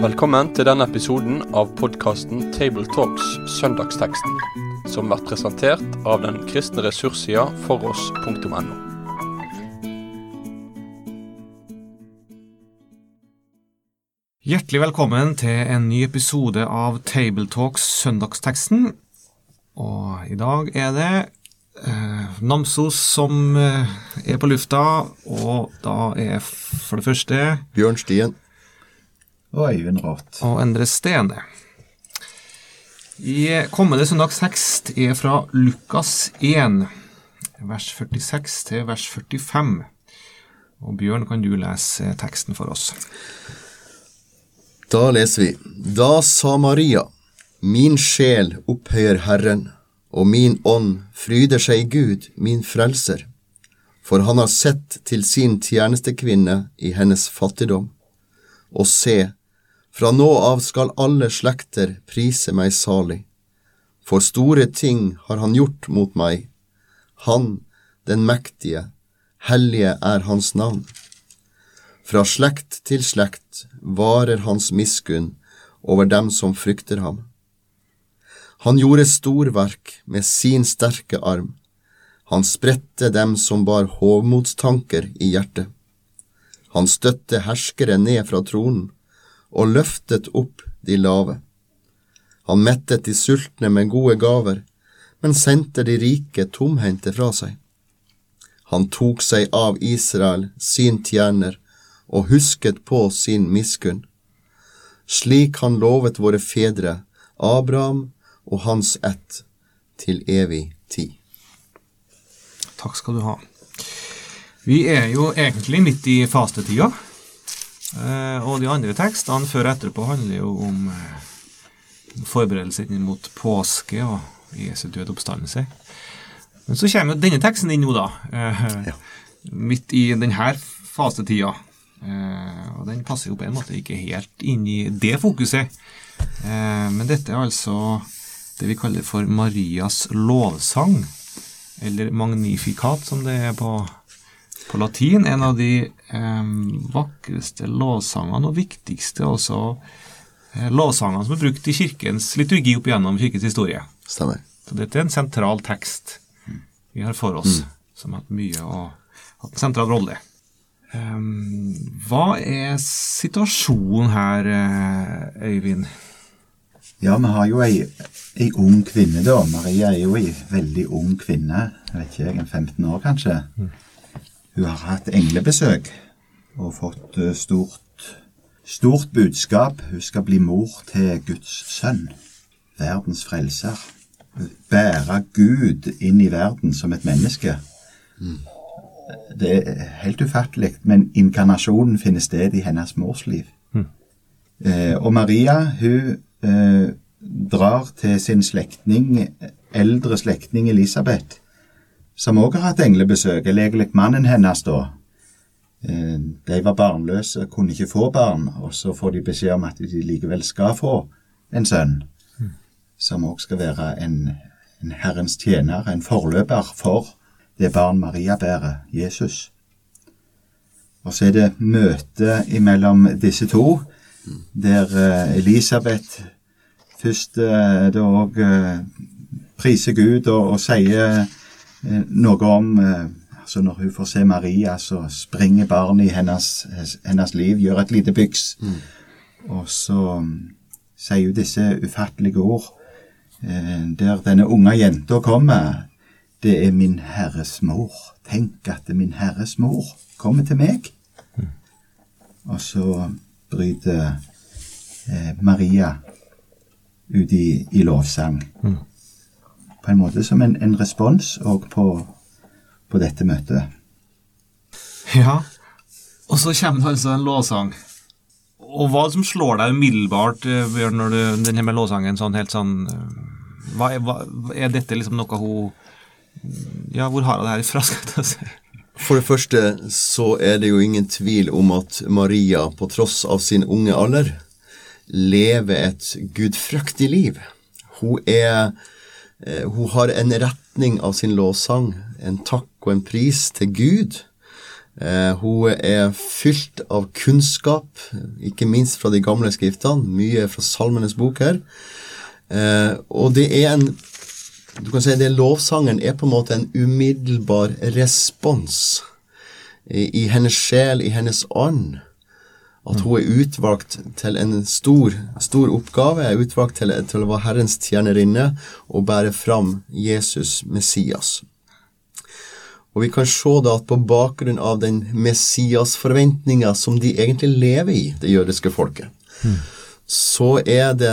Velkommen til denne episoden av podkasten Tabletalks Søndagsteksten, som blir presentert av den kristne ressurssida foross.no. Hjertelig velkommen til en ny episode av Tabletalks Søndagsteksten. Og i dag er det Namsos som eh, er på lufta, og da er for det første Bjørn Stien. Og Øyvind Rath. og Endre Stene. I kommende søndagstekst er fra Lukas 1, vers 46 til vers 45. Og Bjørn, kan du lese teksten for oss? Da leser vi. Da sa Maria, min sjel opphøyer Herren, og min ånd fryder seg i Gud, min frelser, for han har sett til sin tjenestekvinne i hennes fattigdom. Og se, fra nå av skal alle slekter prise meg salig, for store ting har han gjort mot meg. Han, den mektige, hellige er hans navn. Fra slekt til slekt varer hans miskunn over dem som frykter ham. Han gjorde storverk med sin sterke arm. Han spredte dem som bar hovmodstanker i hjertet. Han støtte herskere ned fra tronen og løftet opp de lave. Han mettet de sultne med gode gaver, men sendte de rike tomhendte fra seg. Han tok seg av Israel, sin tjener, og husket på sin miskunn, slik han lovet våre fedre, Abraham og hans ett, til evig tid. Takk skal du ha. Vi er jo egentlig midt i fastetida. Eh, og de andre tekstene før og etterpå handler jo om eh, forberedelser inn mot påske og Jesu død oppstandelse. Men så kommer jo denne teksten inn nå, da. Ja. Midt i denne fasetida. Eh, og den passer jo på en måte ikke helt inn i det fokuset. Eh, men dette er altså det vi kaller for Marias lovsang, eller magnifikat, som det er på, på latin. En av de eh, vakreste lovsangene og viktigste også eh, lovsangene som er brukt i kirkens liturgi opp gjennom kirkens historie. Stemmer. Så dette er en sentral tekst vi har for oss, som har hatt mye og hatt en sentral rolle. Um, hva er situasjonen her, eh, Øyvind? Ja, vi har jo ei, ei ung kvinne, da. Maria er jo ei veldig ung kvinne. Jeg vet ikke, jeg, en 15 år kanskje. Hun har hatt englebesøk og fått eh, stort, stort budskap. Hun skal bli mor til Guds sønn, verdens frelser. Bære Gud inn i verden som et menneske. Det er helt ufattelig, men inkarnasjonen finner sted i hennes mors liv. Eh, og Maria, hun eh, drar til sin slektning, eldre slektning Elisabeth, som òg har hatt englebesøk, eller egentlig mannen hennes da. Eh, de var barnløse, kunne ikke få barn, og så får de beskjed om at de likevel skal få en sønn, som òg skal være en, en Herrens tjener, en forløper for det barn Maria bærer, Jesus. Og så er det møte mellom disse to, der eh, Elisabeth først eh, da òg eh, priser Gud og, og sier noe om Altså når hun får se Maria, så springer barnet i hennes, hennes liv, gjør et lite byks. Og så mm, sier hun disse ufattelige ord, der denne unge jenta kommer. Det er min Herres mor. Tenk at min Herres mor kommer til meg. Og så bryter eh, Maria ut i, i lovsang. På en måte som en, en respons òg på, på dette møtet. Ja, og så kommer det altså en lovsang. Og hva som slår deg umiddelbart, eh, Bjørn, når du, denne med lovsangen sånn helt sånn eh, hva er, hva, er dette liksom noe hun Ja, hvor har hun det her ifra, skal jeg ta si? For det første så er det jo ingen tvil om at Maria, på tross av sin unge alder, lever et gudfryktig liv. Hun er eh, Hun har en retning av sin lovsang, en takk og en pris til Gud. Eh, hun er fylt av kunnskap, ikke minst fra de gamle skriftene. Mye fra Salmenes bok her. Eh, og det er en Du kan si det lovsangen er på en måte en umiddelbar respons i, i hennes sjel, i hennes ånd. At hun er utvalgt til en stor, stor oppgave, er utvalgt til, til å være Herrens tjenerinne og bære fram Jesus Messias. Og vi kan se da at på bakgrunn av den Messias-forventninga som de egentlig lever i, det jødiske folket, så, er det,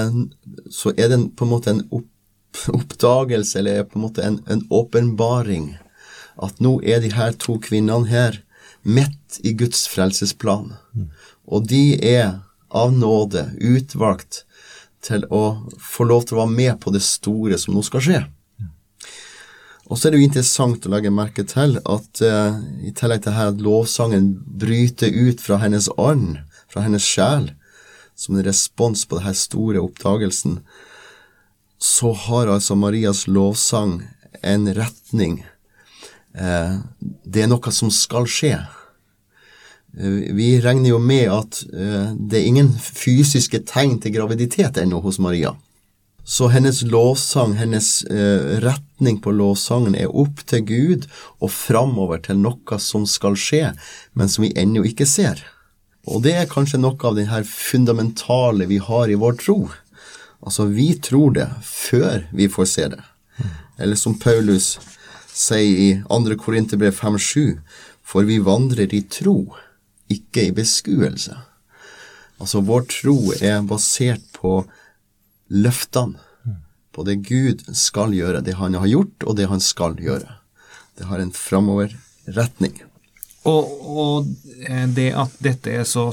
så er det på en måte en opp, oppdagelse, eller på en måte en, en åpenbaring, at nå er de her to kvinnene her midt i Guds frelsesplan. Og de er av nåde utvalgt til å få lov til å være med på det store som nå skal skje. Og så er det jo interessant å legge merke til at uh, i tillegg til her at lovsangen bryter ut fra hennes ånd, fra hennes sjel, som en respons på denne store oppdagelsen, så har altså Marias lovsang en retning. Uh, det er noe som skal skje. Uh, vi regner jo med at det er ingen fysiske tegn til graviditet ennå hos Maria. Så hennes lovsang, hennes eh, retning på lovsangen er opp til Gud og framover til noe som skal skje, men som vi ennå ikke ser. Og det er kanskje noe av det her fundamentale vi har i vår tro. Altså, vi tror det før vi får se det. Eller som Paulus sier i 2. Korinterbrev 5,7, for vi vandrer i tro, ikke i beskuelse. Altså, vår tro er basert på løftene på det Gud skal gjøre, det han har gjort, og det han skal gjøre. Det har en framoverretning. Og, og det at dette er så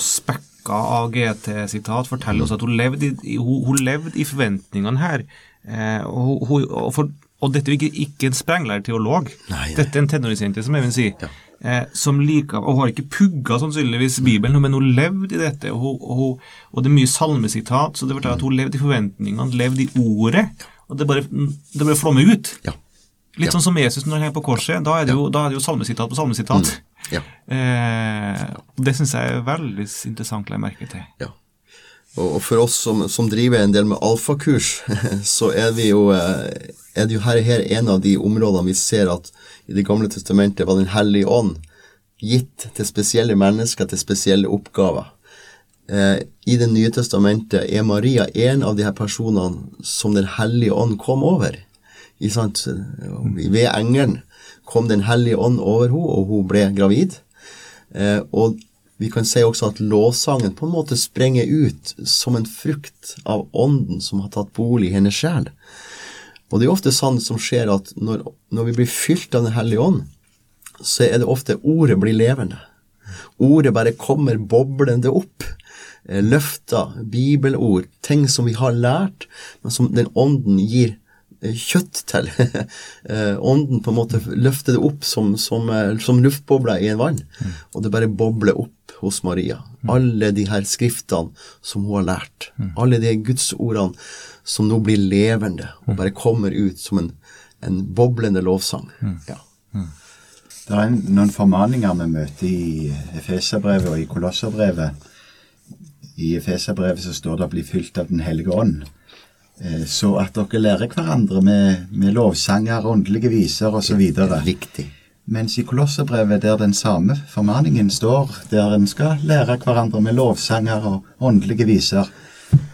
spekka av GT-sitat, forteller oss at hun levde i, hun, hun levde i forventningene her. Eh, og, hun, og, for, og, dette er ikke, ikke en sprenglærer teolog. Nei, nei. Dette er en tenåringsjente, som jeg vil si. Ja. Eh, som liker, og har ikke pugga sannsynligvis Bibelen, men hun levde i dette. Og, hun, og, hun, og det er mye salmesitat, så det forteller at hun levde i forventningene, levde i ordet. Og det bare, det bare flommer ut. Ja. Litt Ja. sånn som Jesus når han er på korset. Da er det jo, ja. er det jo salmesitat på salmesitat. Ja. Eh, det syns jeg er veldig interessant å legge merke til. Ja. Og og for oss som, som driver en del med alfakurs, så er vi jo eh, er det jo her, her en av de områdene vi ser at i Det gamle testamentet var Den hellige ånd gitt til spesielle mennesker, til spesielle oppgaver. Eh, I Det nye testamentet er Maria en av de her personene som Den hellige ånd kom over. Sant? Ved engelen kom Den hellige ånd over henne, og hun ble gravid. Eh, og vi kan si også at lovsangen på en måte sprenger ut som en frukt av ånden som har tatt bolig i hennes sjel. Og det er ofte sånn som skjer at når, når vi blir fylt av Den hellige ånd, så er det ofte ordet blir levende. Ordet bare kommer boblende opp. Eh, Løfter, bibelord, ting som vi har lært, men som den ånden gir kjøtt til. Eh, ånden på en måte løfter det opp som, som, eh, som luftbobler i en vann, og det bare bobler opp hos Maria. Alle de her skriftene som hun har lært, alle de gudsordene som nå blir levende og bare kommer ut som en, en boblende lovsang. Ja. Det er en, noen formaninger vi møter i Efeserbrevet og i Kolosserbrevet. I Efeserbrevet så står det bli fylt av Den hellige ånd. Eh, Så at dere lærer hverandre med, med lovsanger, åndelige viser osv. Riktig. Mens i Kolosserbrevet, der den samme formaningen står, der en skal lære hverandre med lovsanger og åndelige viser,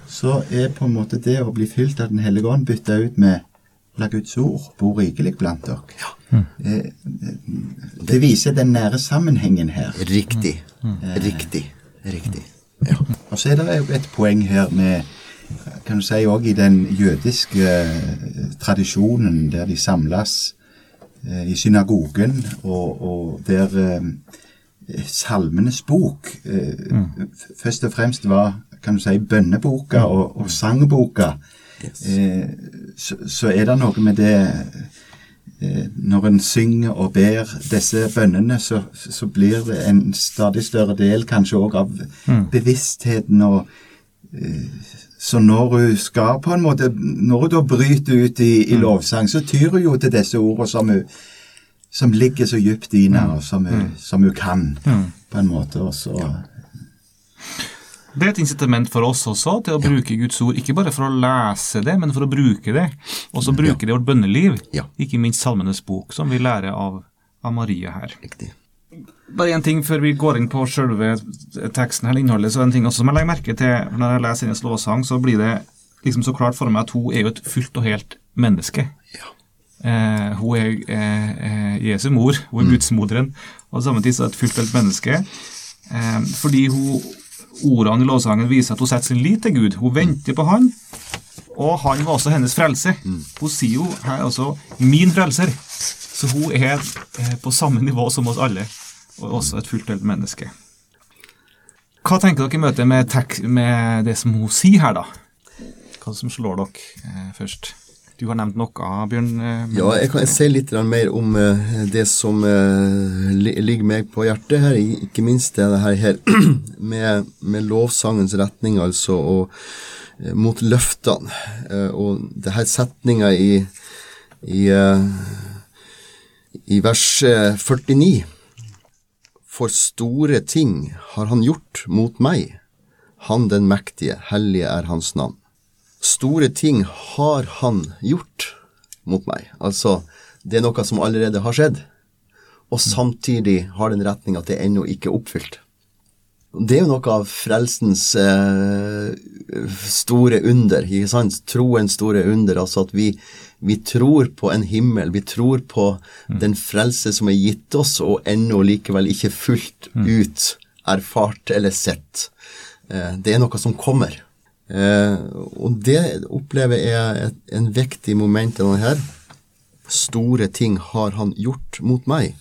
så er på en måte det å bli fylt av Den hellige ånd bytta ut med La Guds ord bo rikelig blant dere. Eh, Det viser den nære sammenhengen her. Riktig. Riktig. Riktig. Ja. Og så er det jo et poeng her med kan du si òg i den jødiske eh, tradisjonen der de samles eh, i synagogen, og, og der eh, Salmenes bok mm. først og fremst var kan du si, bønneboka og, og sangboka, Yes. så, så er det noe med det Når en synger og ber disse bønnene, så, så blir det en stadig større del kanskje òg av bevisstheten og så når hun skal på en måte Når hun da bryter ut i, i lovsang, så tyr hun jo til disse ordene som hun som ligger så dypt i henne, og som hun, som hun kan, på en måte. Og så Det er et incitament for oss også til å bruke Guds ord, ikke bare for å lese det, men for å bruke det. Og så bruke det i vårt bønneliv, ikke minst Salmenes bok, som vi lærer av, av Maria her. Riktig. Bare en ting før vi går inn på selve teksten her, innholdet, så er det en ting også som jeg legger merke til når jeg leser hennes lovsang, så blir det liksom så klart for meg at hun er jo et fullt og helt menneske. Eh, hun er eh, eh, Jesu mor, hun er gudsmoderen, og samtidig så er hun et fullt og helt menneske. Eh, fordi hun, ordene i lovsangen viser at hun setter sin lit til Gud. Hun venter på Han, og han var også hennes frelse. Hun sier jo her også 'min frelser'. Så hun er eh, på samme nivå som oss alle, og også et fullt helt menneske. Hva tenker dere i møte med, med det som hun sier her, da? Hva som slår dere eh, først? Du har nevnt noe, Bjørn. eh, men- Ja, jeg kan si litt mer om eh, det som eh, ligger meg på hjertet her, ikke minst det her, med, med lovsangens retning, altså, og mot løftene. Og det her setninga i, i, i vers eh, 49. For store ting har han gjort mot meg, han den mektige, hellige er hans navn store ting har han gjort mot meg. Altså, det er noe som allerede har skjedd, og samtidig har den retning at det er ennå ikke oppfylt. Det er jo noe av frelsens eh, store under, ikke sant? Troens store under, altså at vi, vi tror på en himmel, vi tror på den frelse som er gitt oss, og ennå likevel ikke fullt ut erfart eller sett. Eh, det er noe som kommer. Eh, og det opplever jeg et, en viktig moment i denne her. Store ting har han gjort mot meg.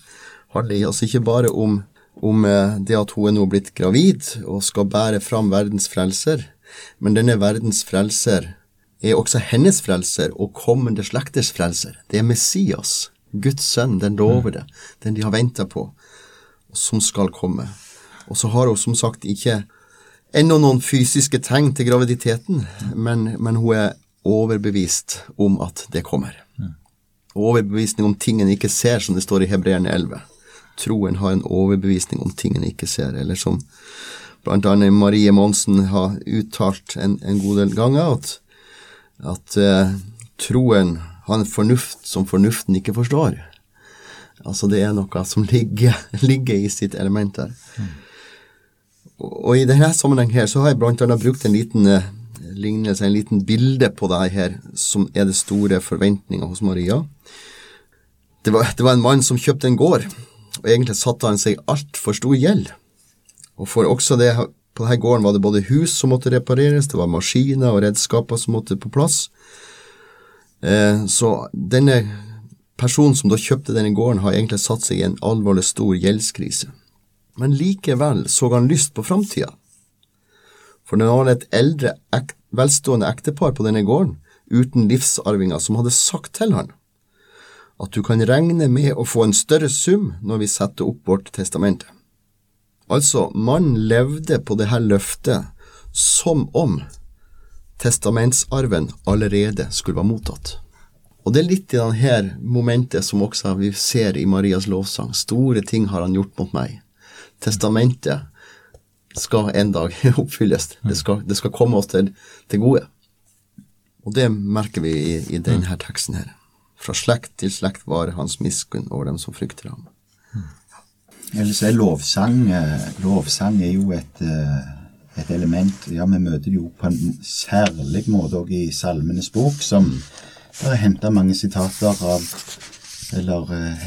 Handler altså ikke bare om, om eh, det at hun er nå blitt gravid og skal bære fram verdens frelser, men denne verdens frelser er også hennes frelser og kommende slekters frelser. Det er Messias, Guds sønn, den lovede, den de har venta på, som skal komme. Og så har hun som sagt ikke ennå noen fysiske tegn til graviditeten, men, men hun er overbevist om at det kommer. Overbevisning om ting en ikke ser, som det står i Hebreerne 11. Troen har en overbevisning om ting en ikke ser, eller som annet Marie Monsen har uttalt en, en god del ganger, at, at eh, troen har en fornuft som fornuften ikke forstår. Altså det er noe som ligger, ligger i sitt element der. Og i denne sammenheng her så har jeg blant annet brukt en liten eh, lignelse, en liten bilde på det her, som er det store forventninga hos Maria. Det var, det var en mann som kjøpte en gård, og egentlig satte han seg altfor stor gjeld. Og for også det, på denne gården var det både hus som måtte repareres, det var maskiner og redskaper som måtte på plass. Eh, så denne personen som da kjøpte denne gården, har egentlig satt seg i en alvorlig stor gjeldskrise. Men likevel så han lyst på framtida. For det var et eldre, ek velstående ektepar på denne gården, uten livsarvinger, som hadde sagt til han at du kan regne med å få en større sum når vi setter opp vårt testamente. Altså, mannen levde på det her løftet som om testamentsarven allerede skulle være mottatt. Og det er litt i denne momentet som også vi ser i Marias lovsang. Store ting har han gjort mot meg. Testamentet skal en dag oppfylles. Det skal, det skal komme oss til, til gode. Og det merker vi i, i denne teksten her. Fra slekt til slekt varer hans miskunn over dem som frykter ham. Ellers er lovsang eh, Lovsang er jo et, eh, et element Ja, vi møter det jo på en særlig måte òg i Salmenes bok, som der er henta mange sitater av Eller eh,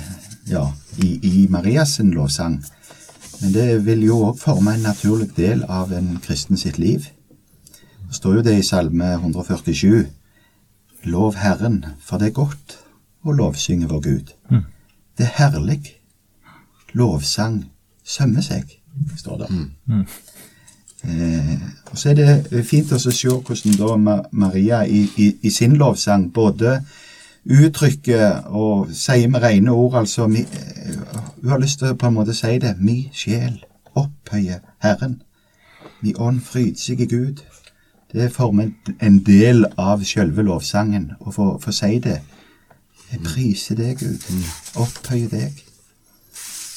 ja, i, i Marias sin lovsang. Men det vil jo òg forme en naturlig del av en kristen sitt liv. Det står jo det i Salme 147. Lov Herren, for det er godt å lovsynge vår Gud. Det er herlig. Lovsang sømmer seg, står det. Eh, og så er det fint å se hvordan da Maria i, i, i sin lovsang både uttrykker og sier med rene ord altså mi, eh, Hun har lyst til å på en måte si det. Mi sjel opphøyer Herren. Mi ånd fryder seg i Gud. Det former en- en del av selve lovsangen å få, få si det Jeg priser deg, Gud. Opphøyer deg.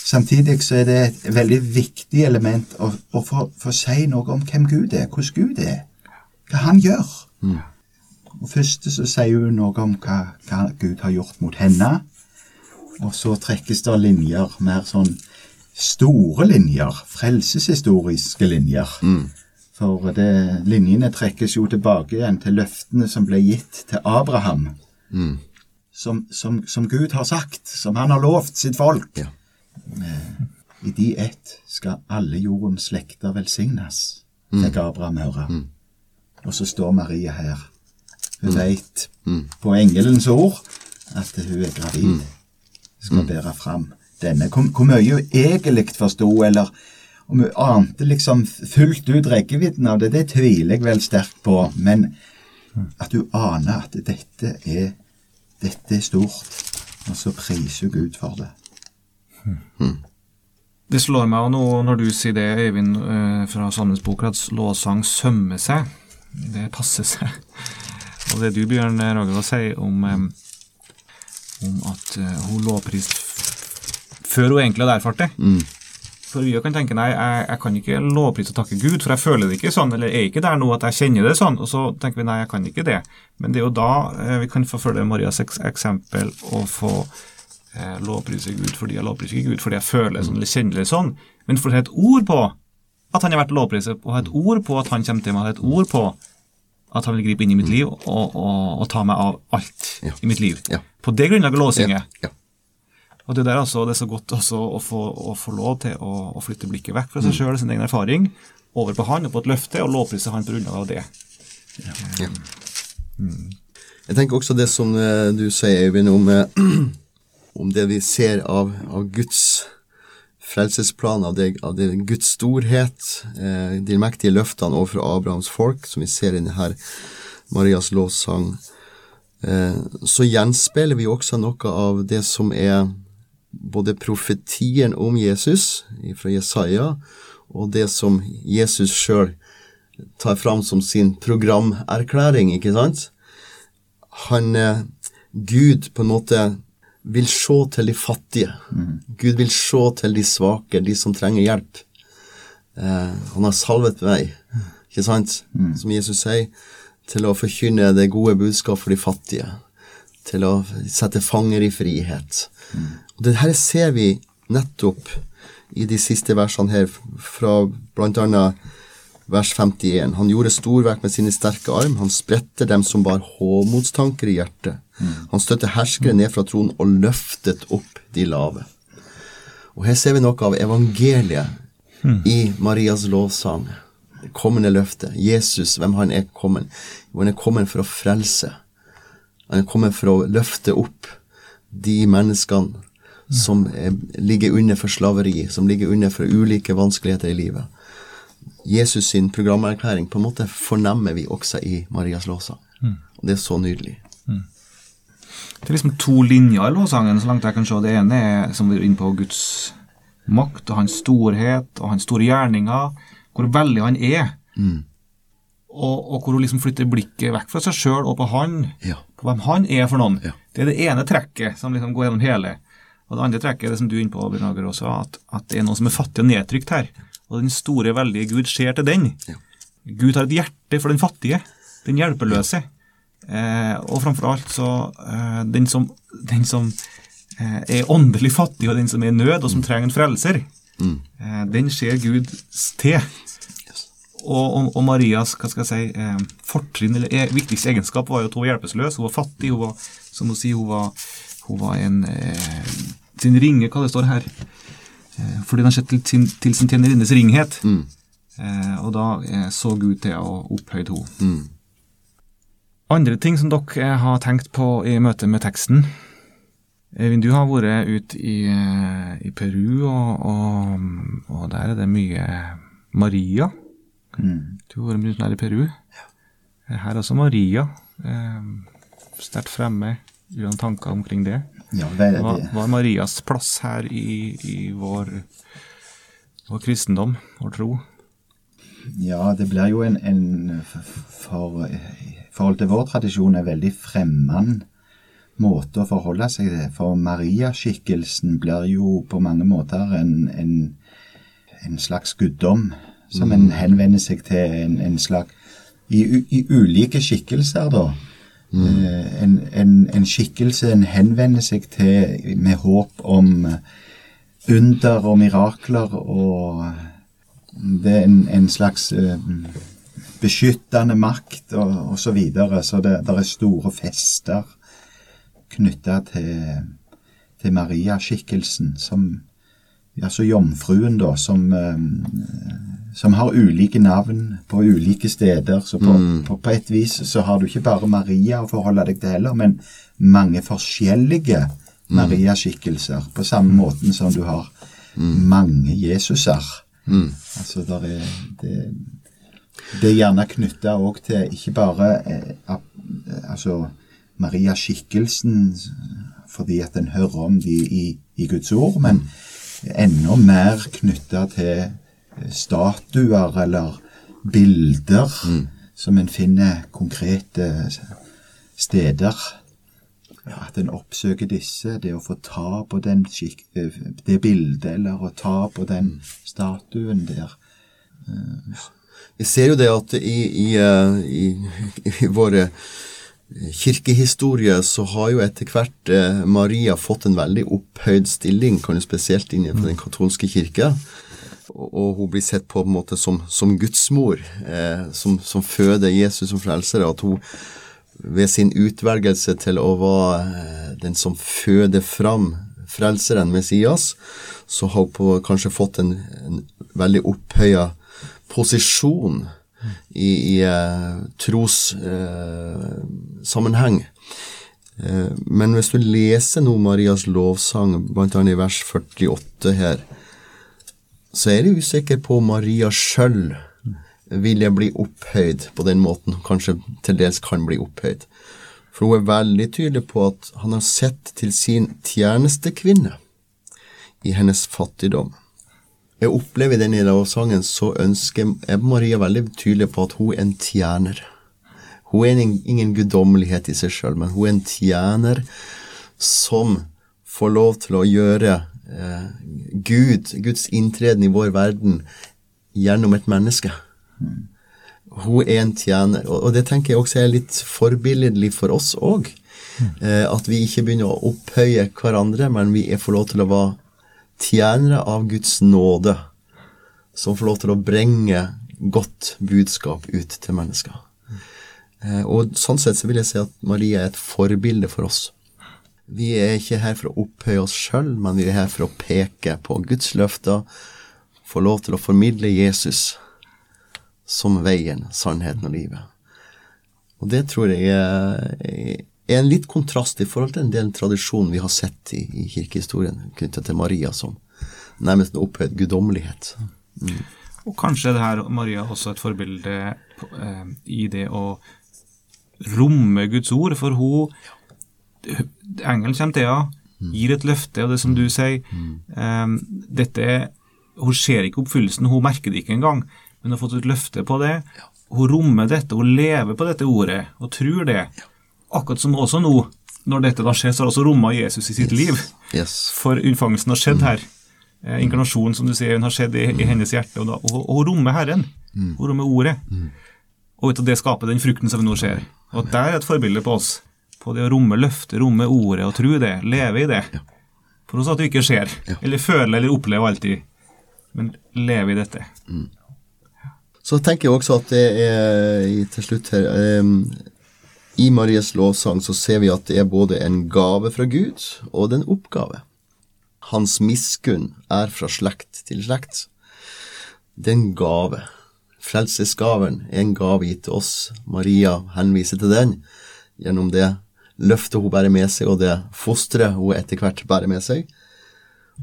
Samtidig så er det et veldig viktig element å, å få, få si noe om hvem Gud er, hvordan Gud er, hva han gjør. Og Først så sier hun noe om hva, hva Gud har gjort mot henne. Og så trekkes det linjer, mer sånn store linjer, frelseshistoriske linjer. For det, linjene trekkes jo tilbake igjen til løftene som ble gitt til Abraham. Som, som, som Gud har sagt, som han har lovt sitt folk. Ja. I de ett skal alle jordens slekter velsignes, fikk Abraham høre. Og så står Maria her. Hun veit på engelens ord at hun er gravid. Skal bære fram denne. Hvor, hvor mye hun egentlig forsto, eller om hun ante liksom fullt ut rekkevidden av det, det tviler jeg vel sterkt på. Men at hun aner at dette er, dette er stort, og så priser hun Gud for det. Det slår meg nå når du sier det, Øyvind, eh, fra Salmens bok, at lovsang sømmer seg. Det passer seg. Og det du, Bjørn Ragnvald, sier om, eh, om at eh, hun lovpriste før hun egentlig hadde erfart det. For vi kan tenke nei, jeg, jeg kan ikke lovprise og takke Gud, for jeg føler det ikke sånn, eller er ikke der nå at jeg kjenner det sånn. Og så tenker vi nei, jeg kan ikke det. Men det er jo da vi kan få følge Marias eksempel og få eh, lovpriser Gud fordi jeg lovpriser Gud fordi jeg føler sånn eller kjenner det sånn, men for å ha et ord på at han har vært lovpriset, og ha et ord på at han kommer til meg, ha et ord på at han vil gripe inn i mitt liv og, og, og ta meg av alt Ja. i mitt liv. Ja. På det grunnlaget lovsynger jeg. Ja. Og det der altså, det er så godt også å få, å få lov til å, å flytte blikket vekk fra seg sjøl, sin egen erfaring, over på han og på et løfte, og lovprise han på grunnlag av det. Ja. Jeg tenker også det som eh, du sier, Øyvind, om, eh, om det vi ser av, av Guds frelsesplan, av, det, av det Guds storhet, eh, de mektige løftene overfor Abrahams folk, som vi ser i denne Marias lovsang, eh, så gjenspeiler vi også noe av det som er både profetien om Jesus fra Jesaja, og det som Jesus sjøl tar fram som sin programerklæring, ikke sant? Han, eh, Gud på en måte vil se til de fattige. Gud vil se til de svake, de som trenger hjelp. Eh, han har salvet meg, ikke sant, som Jesus sier, til å forkynne det gode budskap for de fattige. Til å sette fanger i frihet. Og det her ser vi nettopp i de siste versene her, fra blant annet vers 51. Han gjorde storverk med sine sterke arm. Han spredte dem som bar håmodstanker i hjertet. Han støtte herskere ned fra tronen og løftet opp de lave. Og her ser vi noe av evangeliet i Marias lovsang. Kommende løfte. Jesus, hvem han er kommet. Han er kommet for å frelse. Han er kommet for å løfte opp de menneskene som eh, ligger under for slaveri, som ligger under for ulike vanskeligheter i livet. Jesus sin programerklæring på en måte fornemmer vi også i Marias lovsang. Og det er så nydelig. Det er liksom to linjer i lovsangen, så langt jeg kan se. Det ene er som vi er inne på Guds makt og hans storhet og hans store gjerninger, hvor veldig han er. Og, og hvor hun liksom flytter blikket vekk fra seg sjøl og på han, Ja. på hvem han er for noen. Ja. Det er det ene trekket som liksom går gjennom hele. Og det andre trekket er det som du er inne på, Bjørn Ager, også, at, at det er noen som er fattig og nedtrykt her. Og den store, veldige Gud ser til den. Ja. Gud har et hjerte for den fattige, den hjelpeløse. Eh, og framfor alt så eh, den som, den som eh, er åndelig fattig, og den som er i nød, og som trenger en frelser, eh, den ser Gud til. Og, og, og Marias hva skal jeg si, eh, fortrinn, eller e viktigste egenskap, var jo at hun var hjelpeløs. Hun var fattig. Hun var, som hun sier, hun var, hun var en eh, sin ringe, hva det står her. Eh, fordi han sett til sin, til sin tjenerinnes ringhet. Eh, og da eh, så Gud til å opphøyde henne. Andre ting som dere eh, har tenkt på i møte med teksten? Eivind, du har vært ute i, i Peru, og, og, og der er det mye Maria. Du har vært mye nær i Peru. Her er også Maria eh, sterkt fremme. Gjør noen tanker omkring det? Ja, det, det, hva er Marias plass her i, i vår, vår kristendom, vår tro? ja, det blir jo en, en for, forhold til vår tradisjon en veldig fremmed måte å forholde seg til. For Maria-skikkelsen blir jo på mange måter en, en, en slags guddom som en henvender seg til en, en slags i, I ulike skikkelser, da. Eh, en, en, en skikkelse en henvender seg til med håp om under og mirakler, og det er en, en slags eh, beskyttende makt og, osv. så videre. Så det, er store fester knytta til, til Maria-skikkelsen, som Altså jomfruen, da, som, eh, som har ulike navn på ulike steder. Så på, på, på, et vis så har du ikke bare Maria å forholde deg til heller, men mange forskjellige Maria-skikkelser. På samme måten som du har mange Jesuser. Altså, der er, det, det er gjerne knytta òg til ikke bare eh, altså Maria-skikkelsen fordi at en hører om de i, i Guds ord, men enda mer knytta til statuer eller bilder mm. som en finner konkrete steder. Ja, at en oppsøker disse, det å få ta på den, det bildet, eller å ta på den statuen der. Vi ser jo det at i, i, eh, i, i våre kirkehistorie så har jo etter hvert eh, Maria fått en veldig opphøyd stilling, kan jo spesielt innenfor den katolske kirke. Og, hun blir sett på en måte som, som gudsmor, eh, som, som, føder Jesus som frelser. At hun ved sin utvelgelse til å være eh, den som føder fram frelseren Messias, så har hun kanskje fått en, en veldig opphøya posisjon i, i eh, trossammenheng. Uh, uh, men hvis du leser nå Marias lovsang, bl.a. i vers 48 her, så er jeg usikker på om Maria sjøl vil bli opphøyd på den måten kanskje til dels kan bli opphøyd. For hun er veldig tydelig på at han har sett til sin tjenestekvinne i hennes fattigdom jeg opplever i denne sangen så ønsker Ebba Maria veldig tydelig på at hun er en tjener. Hun er ingen guddommelighet i seg sjøl, men hun er en tjener som får lov til å gjøre eh, Gud, Guds inntreden i vår verden, gjennom et menneske. Hun er en tjener, og, det tenker jeg også er litt forbilledlig for oss òg. Eh, at vi ikke begynner å opphøye hverandre, men vi får lov til å være tjenere av Guds nåde som får lov til å bringe godt budskap ut til mennesker. Eh, og Sånn sett så vil jeg si at Maria er et forbilde for oss. Vi er ikke her for å opphøye oss sjøl, men vi er her for å peke på Guds løfter, få lov til å formidle Jesus som veien, sannheten og livet. Og det tror jeg er er en litt kontrast i forhold til en del tradisjon vi har sett i, i kirkehistorien knyttet til Maria som nærmest en opphøyd guddommelighet. Mm. Og kanskje det her Maria også et forbilde eh, i det å romme Guds ord, for hun Engelen kommer til henne, gir et løfte, og det som du sier um, dette, Hun ser ikke oppfyllelsen, hun merker det ikke engang, men hun har fått et løfte på det. Hun rommer dette, hun lever på dette ordet og tror det. Akkurat som også nå, når dette da skjer, så har også romma Jesus i sitt liv. Yes. For unnfangelsen har skjedd her. Eh, inkarnasjonen, som du sier, hun har skjedd i, i hennes hjerte. Og, da, og, og hun rommer Herren. Hun rommer Ordet. Og ut av det skaper den frukten som vi nå ser. Og der er et forbilde på oss. På det å romme løftet, romme Ordet og tro det. Leve i det. For oss at det ikke skjer. Eller føle eller oppleve alltid. Men leve i dette. Mm. Så tenker jeg også at det er til slutt her i Marias lovsang så ser vi at det er både en gave fra Gud og en oppgave. Hans miskunn er fra slekt til slekt. Det er en gave. Frelsesgaven er en gave gitt til oss. Maria henviser til den gjennom det løftet hun bærer med seg, og det fosteret hun etter hvert bærer med seg.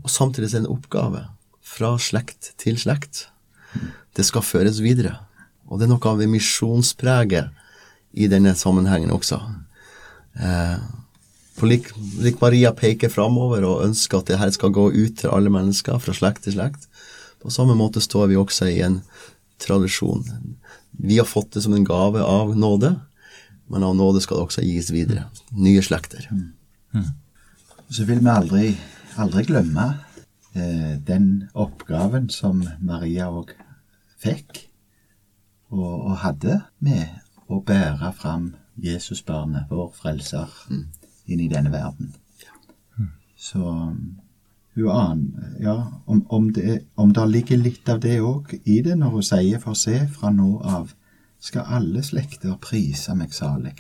Og samtidig er det en oppgave fra slekt til slekt. Det skal føres videre. Og det er noe av misjonspreget i denne sammenhengen også. Eh, på lik, lik, Maria peker framover og ønsker at det her skal gå ut til alle mennesker, fra slekt til slekt. På samme måte står vi også i en tradisjon. Vi har fått det som en gave av nåde, men av nåde skal det også gis videre. Nye slekter. Så vil vi aldri, aldri glemme eh, den oppgaven som Maria òg fikk og, og hadde med å bære fram Jesusbarnet, vår frelser, inn i denne verden. Så hun aner Ja, om, om, det, om det ligger litt av det òg i det når hun sier for se, fra nå av skal alle slekter prise meg salig.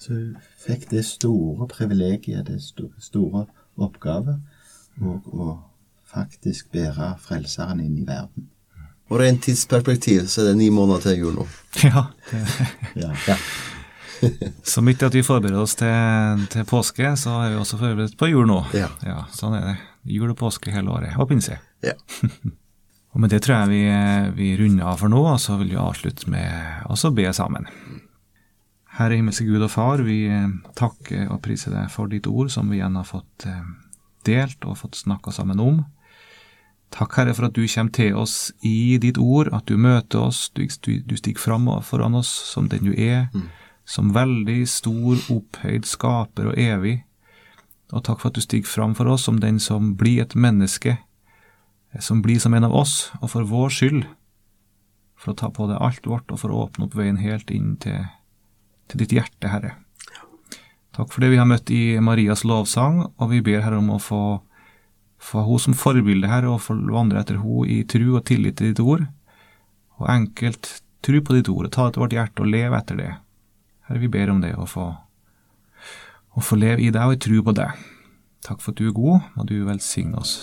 Så hun fikk det store privilegiet, det sto- store oppgave, og å faktisk bære Frelseren inn i verden. Og rent tidsperspektiv så er det ni måneder til jul nå. Ja, Ja. Ja. Så midt i at vi forbereder oss til, til påske, så er vi også forberedt på jul nå. Ja. Sånn er det. Jul og påske hele året, og pinse. Ja. Og med det tror jeg vi, vi runder av for nå, og så vil vi avslutte med å be sammen. Herre himmelske Gud og Far, vi eh, takker og priser deg for ditt ord, som vi igjen har fått eh, delt og fått snakka sammen om. Takk, Herre, for at du kommer til oss i ditt ord, at du møter oss, du, du, stiger fram foran oss som den du er, som veldig stor, opphøyd skaper og evig. Og takk for at du stiger fram for oss som den som blir et menneske, som blir som en av oss, og for vår skyld, for å ta på deg alt vårt og for å åpne opp veien helt inn til, til ditt hjerte, Herre. Takk for det vi har møtt i Marias lovsang, og vi ber Herre om å få, få hun som forbilde, Herre, og få vandre etter hun i tru og tillit til ditt ord, og enkelt tru på ditt ord, og ta det til vårt hjerte og leve etter det. Herre, vi ber om det, å få, å få leve i deg og i tru på deg. Takk for at du er god, og du velsigne oss.